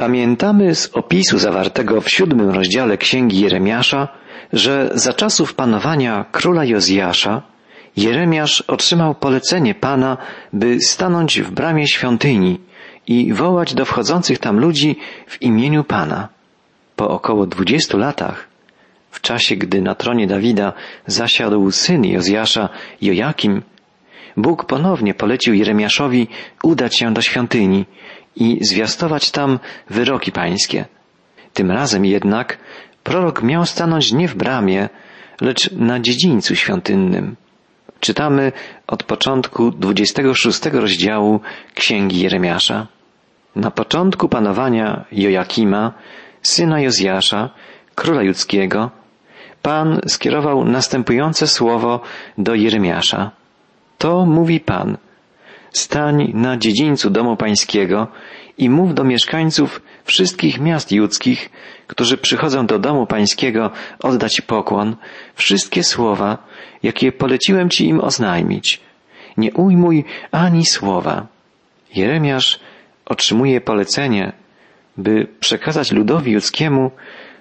Pamiętamy z opisu zawartego w siódmym rozdziale Księgi Jeremiasza, że za czasów panowania króla Jozjasza Jeremiasz otrzymał polecenie Pana, by stanąć w bramie świątyni i wołać do wchodzących tam ludzi w imieniu Pana. Po około dwudziestu latach, w czasie gdy na tronie Dawida zasiadł syn Jozjasza, Jojakim, Bóg ponownie polecił Jeremiaszowi udać się do świątyni i zwiastować tam wyroki pańskie. Tym razem jednak prorok miał stanąć nie w bramie, lecz na dziedzińcu świątynnym. Czytamy od początku 26 rozdziału Księgi Jeremiasza. Na początku panowania Jojakima, syna Jozjasza, króla judzkiego, Pan skierował następujące słowo do Jeremiasza. To mówi Pan. Stań na dziedzińcu domu pańskiego i mów do mieszkańców wszystkich miast judzkich, którzy przychodzą do domu pańskiego oddać pokłon, wszystkie słowa, jakie poleciłem ci im oznajmić. Nie ujmuj ani słowa. Jeremiasz otrzymuje polecenie, by przekazać ludowi judzkiemu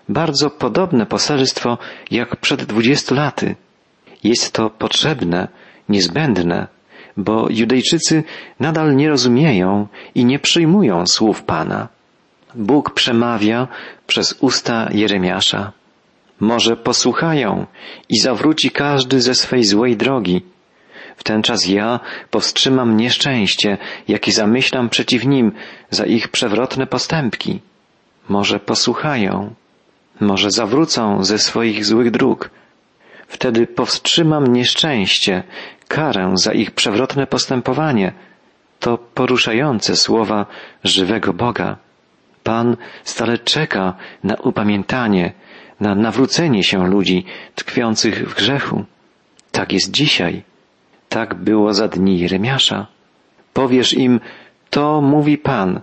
bardzo podobne poselstwo jak przed dwudziestu laty. Jest to potrzebne, niezbędne, bo Judejczycy nadal nie rozumieją i nie przyjmują słów Pana. Bóg przemawia przez usta Jeremiasza. Może posłuchają i zawróci każdy ze swej złej drogi. W ten czas ja powstrzymam nieszczęście, jakie zamyślam przeciw nim za ich przewrotne postępki. Może posłuchają, może zawrócą ze swoich złych dróg. Wtedy powstrzymam nieszczęście, karę za ich przewrotne postępowanie. To poruszające słowa żywego Boga. Pan stale czeka na upamiętanie, na nawrócenie się ludzi tkwiących w grzechu. Tak jest dzisiaj. Tak było za dni Jeremiasza. Powiesz im, to mówi Pan.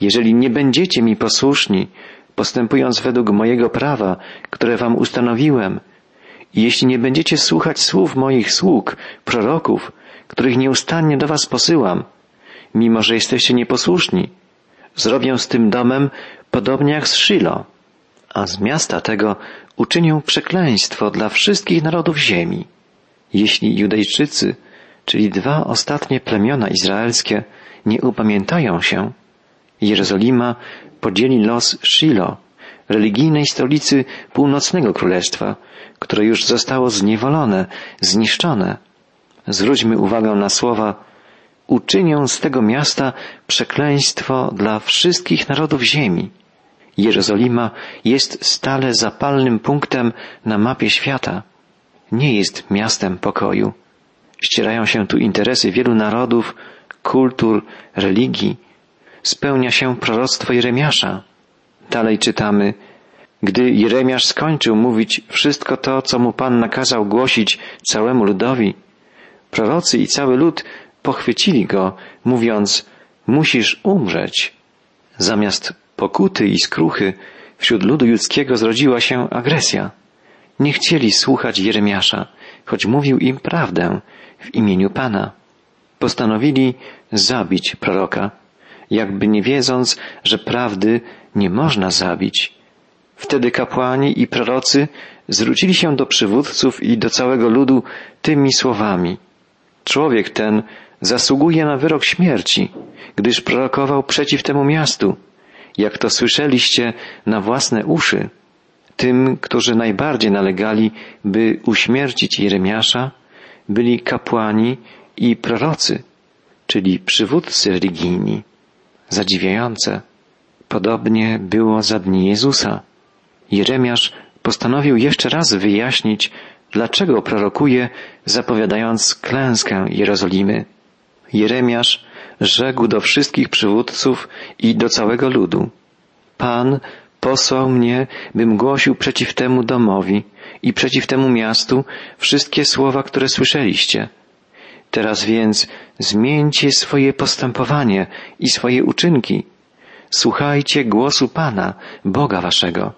Jeżeli nie będziecie mi posłuszni, postępując według mojego prawa, które wam ustanowiłem, jeśli nie będziecie słuchać słów moich sług, proroków, których nieustannie do was posyłam, mimo że jesteście nieposłuszni, zrobię z tym domem podobnie jak z Shilo, a z miasta tego uczynię przekleństwo dla wszystkich narodów ziemi. Jeśli Judejczycy, czyli dwa ostatnie plemiona izraelskie, nie upamiętają się, Jerozolima podzieli los Shilo, religijnej stolicy północnego królestwa, które już zostało zniewolone, zniszczone. Zwróćmy uwagę na słowa uczynię z tego miasta przekleństwo dla wszystkich narodów ziemi. Jerozolima jest stale zapalnym punktem na mapie świata. Nie jest miastem pokoju. Ścierają się tu interesy wielu narodów, kultur, religii. Spełnia się proroctwo Jeremiasza. Dalej czytamy, gdy Jeremiasz skończył mówić wszystko to, co mu Pan nakazał głosić całemu ludowi, prorocy i cały lud pochwycili go, mówiąc, musisz umrzeć. Zamiast pokuty i skruchy wśród ludu judzkiego zrodziła się agresja. Nie chcieli słuchać Jeremiasza, choć mówił im prawdę w imieniu Pana. Postanowili zabić proroka, jakby nie wiedząc, że prawdy nie można zabić. Wtedy kapłani i prorocy zwrócili się do przywódców i do całego ludu tymi słowami. Człowiek ten zasługuje na wyrok śmierci, gdyż prorokował przeciw temu miastu, jak to słyszeliście na własne uszy. Tym, którzy najbardziej nalegali, by uśmiercić Jeremiasza, byli kapłani i prorocy, czyli przywódcy religijni. Zadziwiające. Podobnie było za dni Jezusa. Jeremiasz postanowił jeszcze raz wyjaśnić, dlaczego prorokuje, zapowiadając klęskę Jerozolimy. Jeremiasz rzekł do wszystkich przywódców i do całego ludu. Pan posłał mnie, bym głosił przeciw temu domowi i przeciw temu miastu wszystkie słowa, które słyszeliście. Teraz więc zmieńcie swoje postępowanie i swoje uczynki. Słuchajcie głosu Pana, Boga waszego.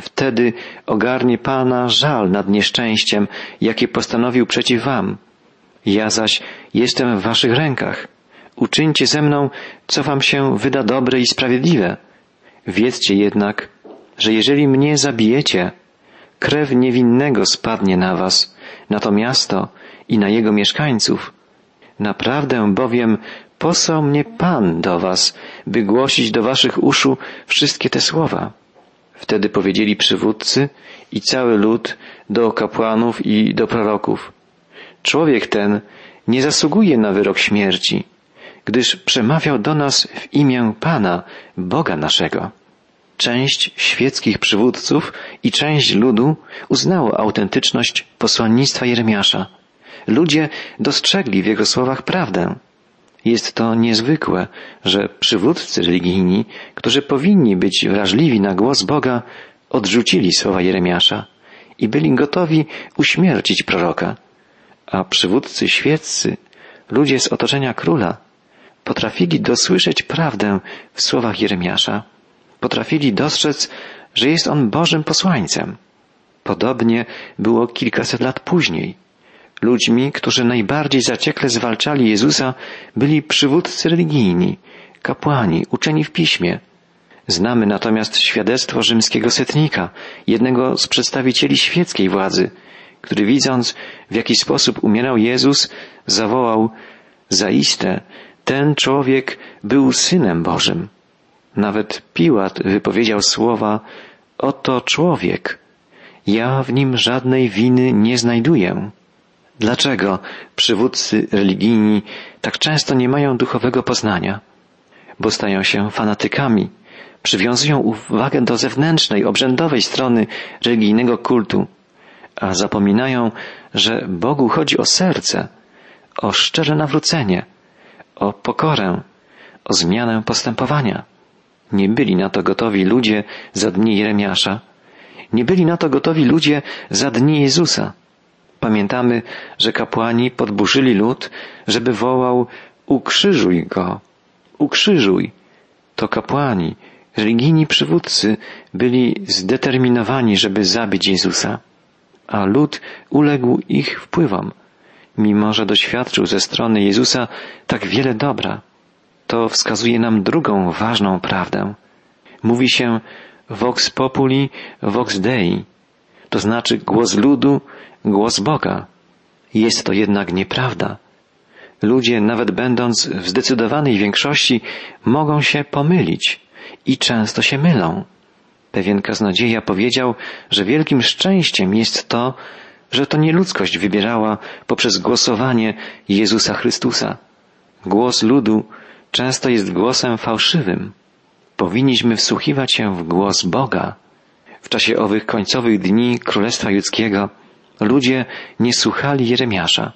Wtedy ogarnie Pana żal nad nieszczęściem, jakie postanowił przeciw wam. Ja zaś jestem w waszych rękach. Uczyńcie ze mną, co wam się wyda dobre i sprawiedliwe. Wiedzcie jednak, że jeżeli mnie zabijecie, krew niewinnego spadnie na was, na to miasto i na jego mieszkańców. Naprawdę bowiem posłał mnie Pan do was, by głosić do waszych uszu wszystkie te słowa. Wtedy powiedzieli przywódcy i cały lud do kapłanów i do proroków. Człowiek ten nie zasługuje na wyrok śmierci, gdyż przemawiał do nas w imię Pana, Boga naszego. Część świeckich przywódców i część ludu uznało autentyczność posłannictwa Jeremiasza. Ludzie dostrzegli w jego słowach prawdę. Jest to niezwykłe, że przywódcy religijni, którzy powinni być wrażliwi na głos Boga, odrzucili słowa Jeremiasza i byli gotowi uśmiercić proroka. A przywódcy świeccy, ludzie z otoczenia króla, potrafili dosłyszeć prawdę w słowach Jeremiasza. Potrafili dostrzec, że jest on Bożym posłańcem. Podobnie było kilkaset lat później. Ludźmi, którzy najbardziej zaciekle zwalczali Jezusa, byli przywódcy religijni, kapłani, uczeni w piśmie. Znamy natomiast świadectwo rzymskiego setnika, jednego z przedstawicieli świeckiej władzy, który widząc, w jaki sposób umierał Jezus, zawołał, zaiste, ten człowiek był synem Bożym. Nawet Piłat wypowiedział słowa, oto człowiek. Ja w nim żadnej winy nie znajduję. Dlaczego przywódcy religijni tak często nie mają duchowego poznania? Bo stają się fanatykami, przywiązują uwagę do zewnętrznej, obrzędowej strony religijnego kultu, a zapominają, że Bogu chodzi o serce, o szczere nawrócenie, o pokorę, o zmianę postępowania. Nie byli na to gotowi ludzie za dni Jeremiasza, nie byli na to gotowi ludzie za dni Jezusa. Pamiętamy, że kapłani podburzyli lud, żeby wołał ukrzyżuj go, ukrzyżuj. To kapłani, religijni przywódcy byli zdeterminowani, żeby zabić Jezusa, a lud uległ ich wpływom, mimo że doświadczył ze strony Jezusa tak wiele dobra. To wskazuje nam drugą ważną prawdę. Mówi się vox populi, vox dei, to znaczy głos ludu, głos Boga. Jest to jednak nieprawda. Ludzie, nawet będąc w zdecydowanej większości, mogą się pomylić i często się mylą. Pewien kaznodzieja powiedział, że wielkim szczęściem jest to, że to nie ludzkość wybierała poprzez głosowanie Jezusa Chrystusa. Głos ludu często jest głosem fałszywym. Powinniśmy wsłuchiwać się w głos Boga. W czasie owych końcowych dni Królestwa Judzkiego ludzie nie słuchali Jeremiasza.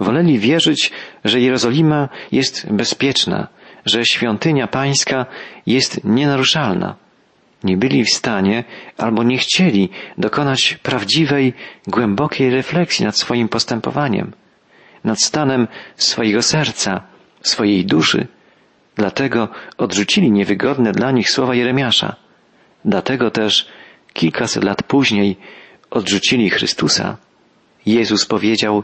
Woleli wierzyć, że Jerozolima jest bezpieczna, że świątynia pańska jest nienaruszalna. Nie byli w stanie albo nie chcieli dokonać prawdziwej, głębokiej refleksji nad swoim postępowaniem, nad stanem swojego serca, swojej duszy. Dlatego odrzucili niewygodne dla nich słowa Jeremiasza. Dlatego też kilkaset lat później odrzucili Chrystusa. Jezus powiedział,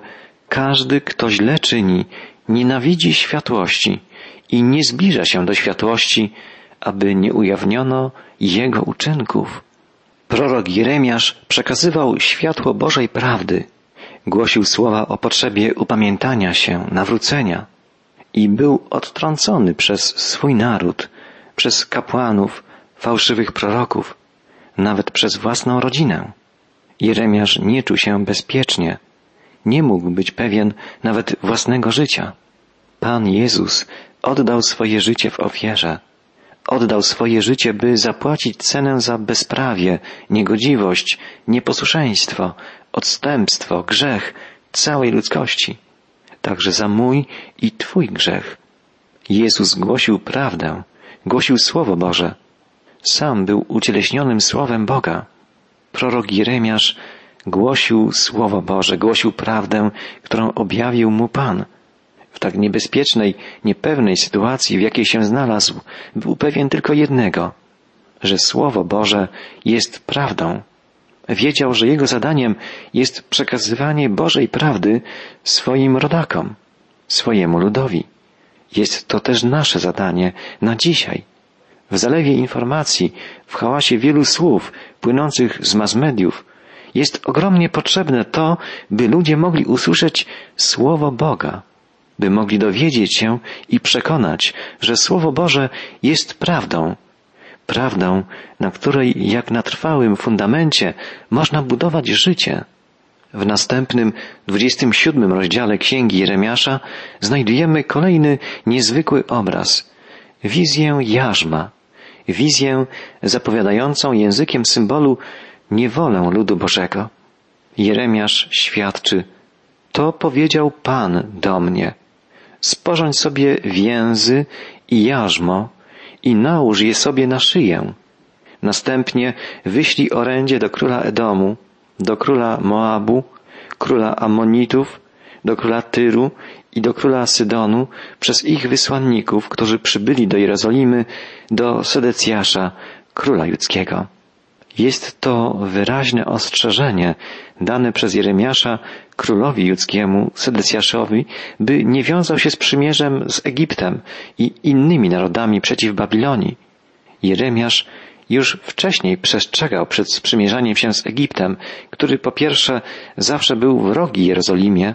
każdy, kto źle czyni, nienawidzi światłości i nie zbliża się do światłości, aby nie ujawniono jego uczynków. Prorok Jeremiasz przekazywał światło Bożej prawdy, głosił słowa o potrzebie upamiętania się, nawrócenia i był odtrącony przez swój naród, przez kapłanów, fałszywych proroków, nawet przez własną rodzinę. Jeremiasz nie czuł się bezpiecznie, nie mógł być pewien nawet własnego życia. Pan Jezus oddał swoje życie w ofierze. Oddał swoje życie, by zapłacić cenę za bezprawie, niegodziwość, nieposłuszeństwo, odstępstwo, grzech całej ludzkości. Także za mój i Twój grzech. Jezus głosił prawdę, głosił Słowo Boże. Sam był ucieleśnionym Słowem Boga. Prorok Jeremiasz głosił Słowo Boże, głosił prawdę, którą objawił mu Pan. W tak niebezpiecznej, niepewnej sytuacji, w jakiej się znalazł, był pewien tylko jednego, że Słowo Boże jest prawdą. Wiedział, że jego zadaniem jest przekazywanie Bożej prawdy swoim rodakom, swojemu ludowi. Jest to też nasze zadanie na dzisiaj. W zalewie informacji, w hałasie wielu słów płynących z mass mediów, jest ogromnie potrzebne to, by ludzie mogli usłyszeć Słowo Boga, by mogli dowiedzieć się i przekonać, że Słowo Boże jest prawdą, prawdą, na której jak na trwałym fundamencie można budować życie. W następnym, 27 rozdziale Księgi Jeremiasza znajdujemy kolejny niezwykły obraz. Wizję jarzma. Wizję zapowiadającą językiem symbolu niewolę ludu Bożego. Jeremiasz świadczy, to powiedział Pan do mnie. Sporządź sobie więzy i jarzmo i nałóż je sobie na szyję. Następnie wyślij orędzie do króla Edomu, do króla Moabu, króla Ammonitów, do króla Tyru i do króla Sydonu przez ich wysłanników, którzy przybyli do Jerozolimy, do Sedecjasza, króla judzkiego. Jest to wyraźne ostrzeżenie dane przez Jeremiasza królowi judzkiemu, Sedecjaszowi, by nie wiązał się z przymierzem z Egiptem i innymi narodami przeciw Babilonii. Jeremiasz już wcześniej przestrzegał przed sprzymierzaniem się z Egiptem, który po pierwsze zawsze był wrogi Jerozolimie,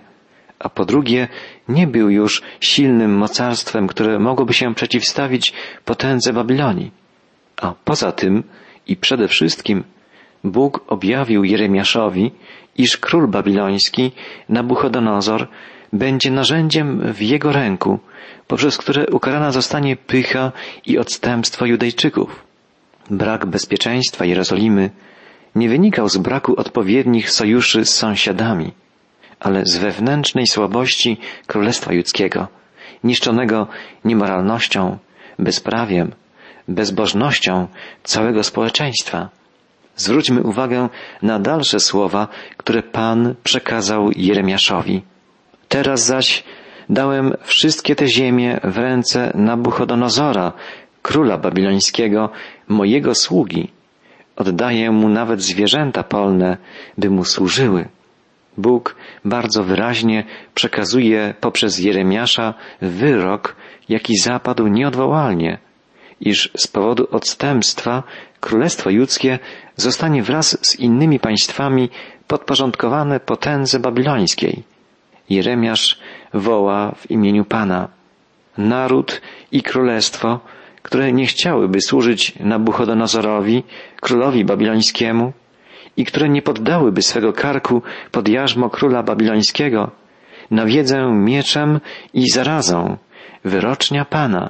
a po drugie nie był już silnym mocarstwem, które mogłoby się przeciwstawić potędze Babilonii. A poza tym i przede wszystkim Bóg objawił Jeremiaszowi, iż król babiloński, Nabuchodonozor, będzie narzędziem w jego ręku, poprzez które ukarana zostanie pycha i odstępstwo Judejczyków. Brak bezpieczeństwa Jerozolimy nie wynikał z braku odpowiednich sojuszy z sąsiadami, ale z wewnętrznej słabości Królestwa Judzkiego, niszczonego niemoralnością, bezprawiem, bezbożnością całego społeczeństwa. Zwróćmy uwagę na dalsze słowa, które Pan przekazał Jeremiaszowi. Teraz zaś dałem wszystkie te ziemie w ręce Nabuchodonozora, króla babilońskiego, mojego sługi. Oddaję mu nawet zwierzęta polne, by mu służyły. Bóg bardzo wyraźnie przekazuje poprzez Jeremiasza wyrok, jaki zapadł nieodwołalnie, iż z powodu odstępstwa Królestwo Judzkie zostanie wraz z innymi państwami podporządkowane potędze babilońskiej. Jeremiasz woła w imieniu Pana. Naród i królestwo które nie chciałyby służyć Nabuchodonozorowi, królowi babilońskiemu i które nie poddałyby swego karku pod jarzmo króla babilońskiego, nawiedzę mieczem i zarazą, wyrocznia Pana,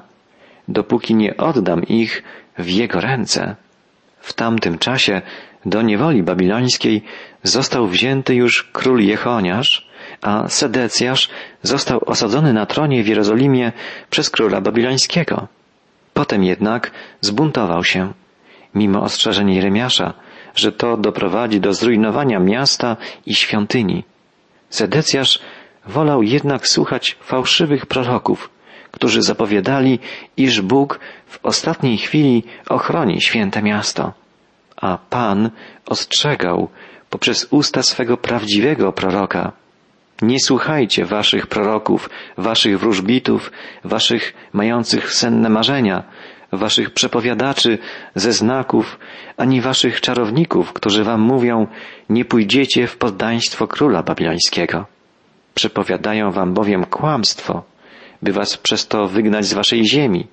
dopóki nie oddam ich w Jego ręce. W tamtym czasie do niewoli babilońskiej został wzięty już król Jechoniasz, a Sedecjasz został osadzony na tronie w Jerozolimie przez króla babilońskiego. Potem jednak zbuntował się, mimo ostrzeżeń Jeremiasza, że to doprowadzi do zrujnowania miasta i świątyni. Sedecjasz wolał jednak słuchać fałszywych proroków, którzy zapowiadali, iż Bóg w ostatniej chwili ochroni święte miasto. A Pan ostrzegał poprzez usta swego prawdziwego proroka, nie słuchajcie waszych proroków, waszych wróżbitów, waszych mających senne marzenia, waszych przepowiadaczy ze znaków, ani waszych czarowników, którzy wam mówią, nie pójdziecie w poddaństwo króla babilońskiego. Przepowiadają wam bowiem kłamstwo, by was przez to wygnać z waszej ziemi,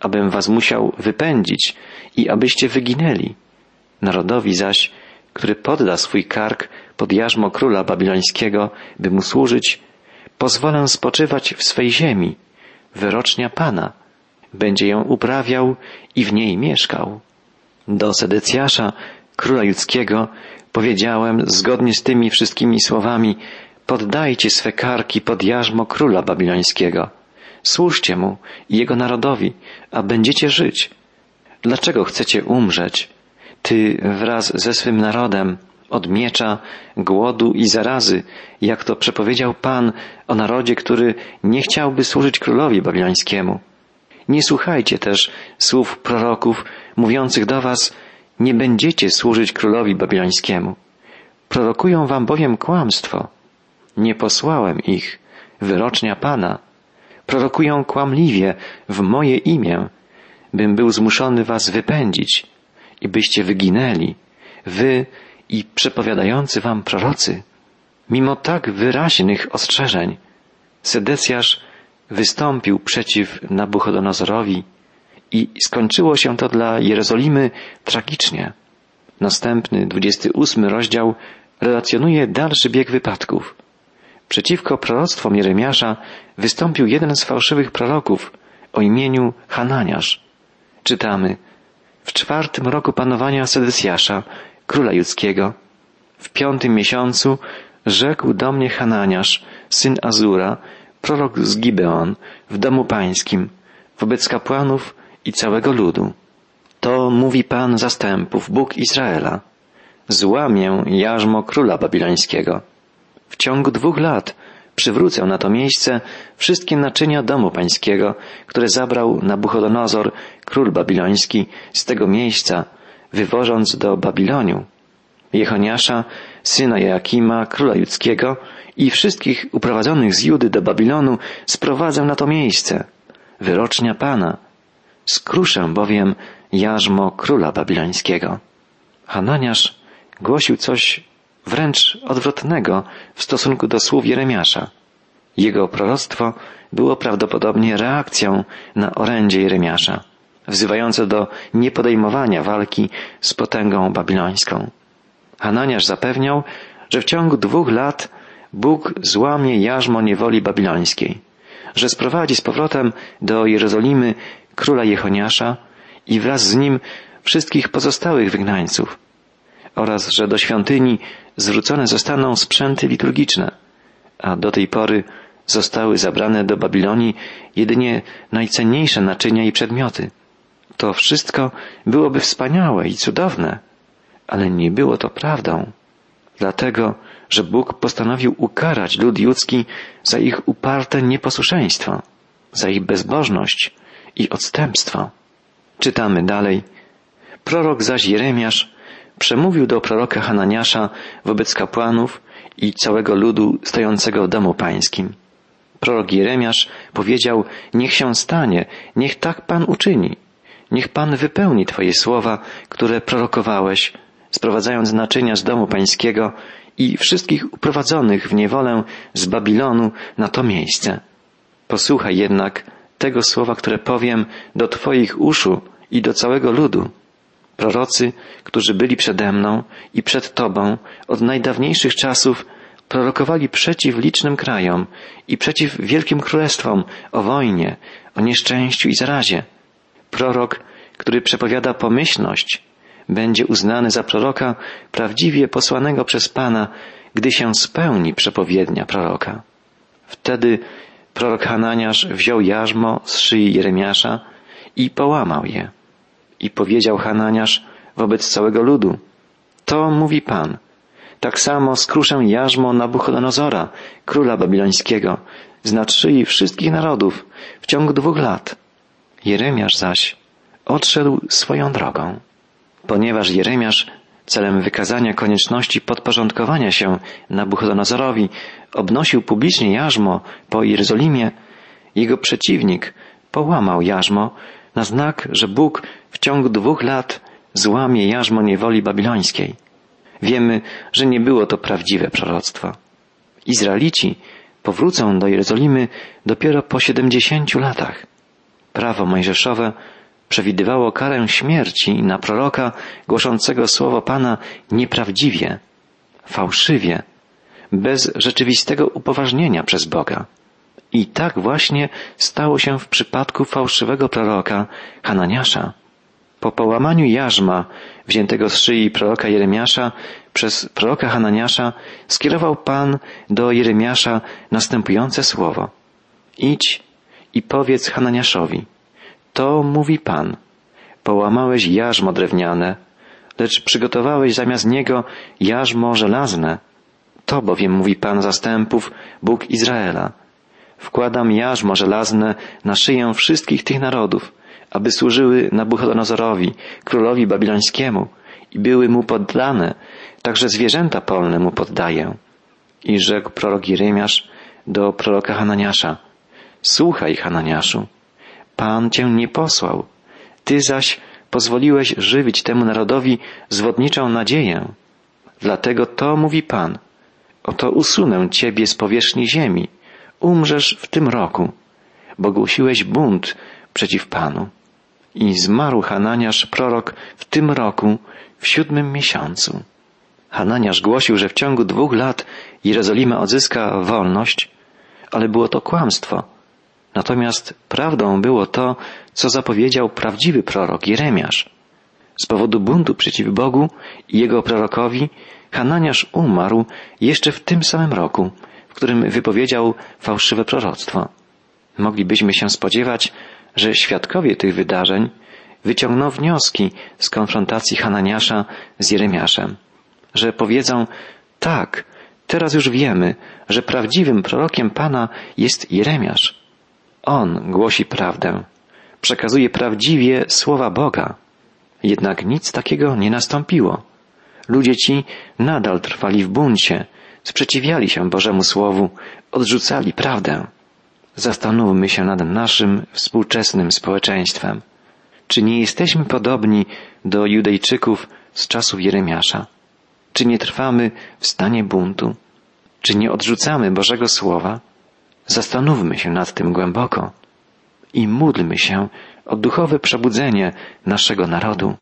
abym was musiał wypędzić i abyście wyginęli. Narodowi zaś, który podda swój kark pod jarzmo króla babilońskiego, by mu służyć, pozwolę spoczywać w swej ziemi, wyrocznia Pana. Będzie ją uprawiał i w niej mieszkał. Do Sedecjasza, króla judzkiego, powiedziałem zgodnie z tymi wszystkimi słowami, poddajcie swe karki pod jarzmo króla babilońskiego. Służcie mu i jego narodowi, a będziecie żyć. Dlaczego chcecie umrzeć? Ty wraz ze swym narodem, od miecza, głodu i zarazy, jak to przepowiedział Pan o narodzie, który nie chciałby służyć królowi babilońskiemu. Nie słuchajcie też słów proroków mówiących do was, nie będziecie służyć królowi babilońskiemu. Prorokują wam bowiem kłamstwo. Nie posłałem ich, wyrocznia Pana. Prorokują kłamliwie w moje imię, bym był zmuszony was wypędzić i byście wyginęli, wy i przepowiadający wam prorocy. Mimo tak wyraźnych ostrzeżeń, Sedecjasz wystąpił przeciw Nabuchodonozorowi i skończyło się to dla Jerozolimy tragicznie. Następny, 28 rozdział relacjonuje dalszy bieg wypadków. Przeciwko proroctwom Jeremiasza wystąpił jeden z fałszywych proroków o imieniu Hananiasz. Czytamy, w czwartym roku panowania Sedesjasza, króla judzkiego, w piątym miesiącu rzekł do mnie Hananiasz, syn Azura, prorok z Gibeon, w domu pańskim, wobec kapłanów i całego ludu. To mówi Pan zastępów, Bóg Izraela. Złamię jarzmo króla babilońskiego. W ciągu dwóch lat przywrócę na to miejsce wszystkie naczynia domu pańskiego, które zabrał Nabuchodonozor, król babiloński, z tego miejsca, wywożąc do Babiloniu. Jechoniasza, syna Joakima, króla judzkiego i wszystkich uprowadzonych z Judy do Babilonu sprowadzę na to miejsce. Wyrocznia Pana. Skruszę bowiem jarzmo króla babilońskiego. Hananiasz głosił coś wręcz odwrotnego w stosunku do słów Jeremiasza. Jego proroctwo było prawdopodobnie reakcją na orędzie Jeremiasza, wzywające do niepodejmowania walki z potęgą babilońską. Hananiasz zapewniał, że w ciągu dwóch lat Bóg złamie jarzmo niewoli babilońskiej, że sprowadzi z powrotem do Jerozolimy króla Jechoniasza i wraz z nim wszystkich pozostałych wygnańców oraz że do świątyni zwrócone zostaną sprzęty liturgiczne, a do tej pory zostały zabrane do Babilonii jedynie najcenniejsze naczynia i przedmioty. To wszystko byłoby wspaniałe i cudowne, ale nie było to prawdą, dlatego, że Bóg postanowił ukarać lud judzki za ich uparte nieposłuszeństwo, za ich bezbożność i odstępstwo. Czytamy dalej. Prorok zaś Jeremiasz przemówił do proroka Hananiasza wobec kapłanów i całego ludu stojącego w domu pańskim. Prorok Jeremiasz powiedział, niech się stanie, niech tak Pan uczyni. Niech Pan wypełni Twoje słowa, które prorokowałeś, sprowadzając naczynia z domu pańskiego i wszystkich uprowadzonych w niewolę z Babilonu na to miejsce. Posłuchaj jednak tego słowa, które powiem do Twoich uszu i do całego ludu. Prorocy, którzy byli przede mną i przed Tobą od najdawniejszych czasów, prorokowali przeciw licznym krajom i przeciw wielkim królestwom o wojnie, o nieszczęściu i zarazie. Prorok, który przepowiada pomyślność, będzie uznany za proroka prawdziwie posłanego przez Pana, gdy się spełni przepowiednia proroka. Wtedy prorok Hananiasz wziął jarzmo z szyi Jeremiasza i połamał je. I powiedział Hananiasz wobec całego ludu, to mówi Pan, tak samo skruszę jarzmo Nabuchodonozora, króla babilońskiego, z szyi wszystkich narodów w ciągu dwóch lat. Jeremiasz zaś odszedł swoją drogą. Ponieważ Jeremiasz celem wykazania konieczności podporządkowania się Nabuchodonozorowi obnosił publicznie jarzmo po Jerozolimie, jego przeciwnik połamał jarzmo na znak, że Bóg w ciągu dwóch lat złamie jarzmo niewoli babilońskiej. Wiemy, że nie było to prawdziwe proroctwo. Izraelici powrócą do Jerozolimy dopiero po siedemdziesięciu latach. Prawo mojżeszowe przewidywało karę śmierci na proroka głoszącego słowo Pana nieprawdziwie, fałszywie, bez rzeczywistego upoważnienia przez Boga. I tak właśnie stało się w przypadku fałszywego proroka Hananiasza. Po połamaniu jarzma wziętego z szyi proroka Jeremiasza przez proroka Hananiasza skierował Pan do Jeremiasza następujące słowo. Idź i powiedz Hananiaszowi. To mówi Pan. Połamałeś jarzmo drewniane, lecz przygotowałeś zamiast niego jarzmo żelazne. To bowiem mówi Pan zastępów, Bóg Izraela. Wkładam jarzmo żelazne na szyję wszystkich tych narodów, aby służyły Nabuchodonozorowi, królowi babilońskiemu i były mu poddane, także zwierzęta polne mu poddaję. I rzekł prorok Jeremiasz do proroka Hananiasza, słuchaj Hananiaszu, Pan cię nie posłał, Ty zaś pozwoliłeś żywić temu narodowi zwodniczą nadzieję. Dlatego to mówi Pan. Oto usunę Ciebie z powierzchni ziemi. Umrzesz w tym roku, bo głosiłeś bunt przeciw Panu. I zmarł Hananiasz prorok w tym roku, w siódmym miesiącu. Hananiasz głosił, że w ciągu dwóch lat Jerozolima odzyska wolność, ale było to kłamstwo. Natomiast prawdą było to, co zapowiedział prawdziwy prorok Jeremiasz. Z powodu buntu przeciw Bogu i jego prorokowi Hananiasz umarł jeszcze w tym samym roku, w którym wypowiedział fałszywe proroctwo. Moglibyśmy się spodziewać, że świadkowie tych wydarzeń wyciągną wnioski z konfrontacji Hananiasza z Jeremiaszem, że powiedzą tak, teraz już wiemy, że prawdziwym prorokiem Pana jest Jeremiasz. On głosi prawdę, przekazuje prawdziwie słowa Boga. Jednak nic takiego nie nastąpiło. Ludzie ci nadal trwali w buncie, sprzeciwiali się Bożemu Słowu, odrzucali prawdę. Zastanówmy się nad naszym współczesnym społeczeństwem. Czy nie jesteśmy podobni do Judejczyków z czasów Jeremiasza? Czy nie trwamy w stanie buntu? Czy nie odrzucamy Bożego Słowa? Zastanówmy się nad tym głęboko i módlmy się o duchowe przebudzenie naszego narodu.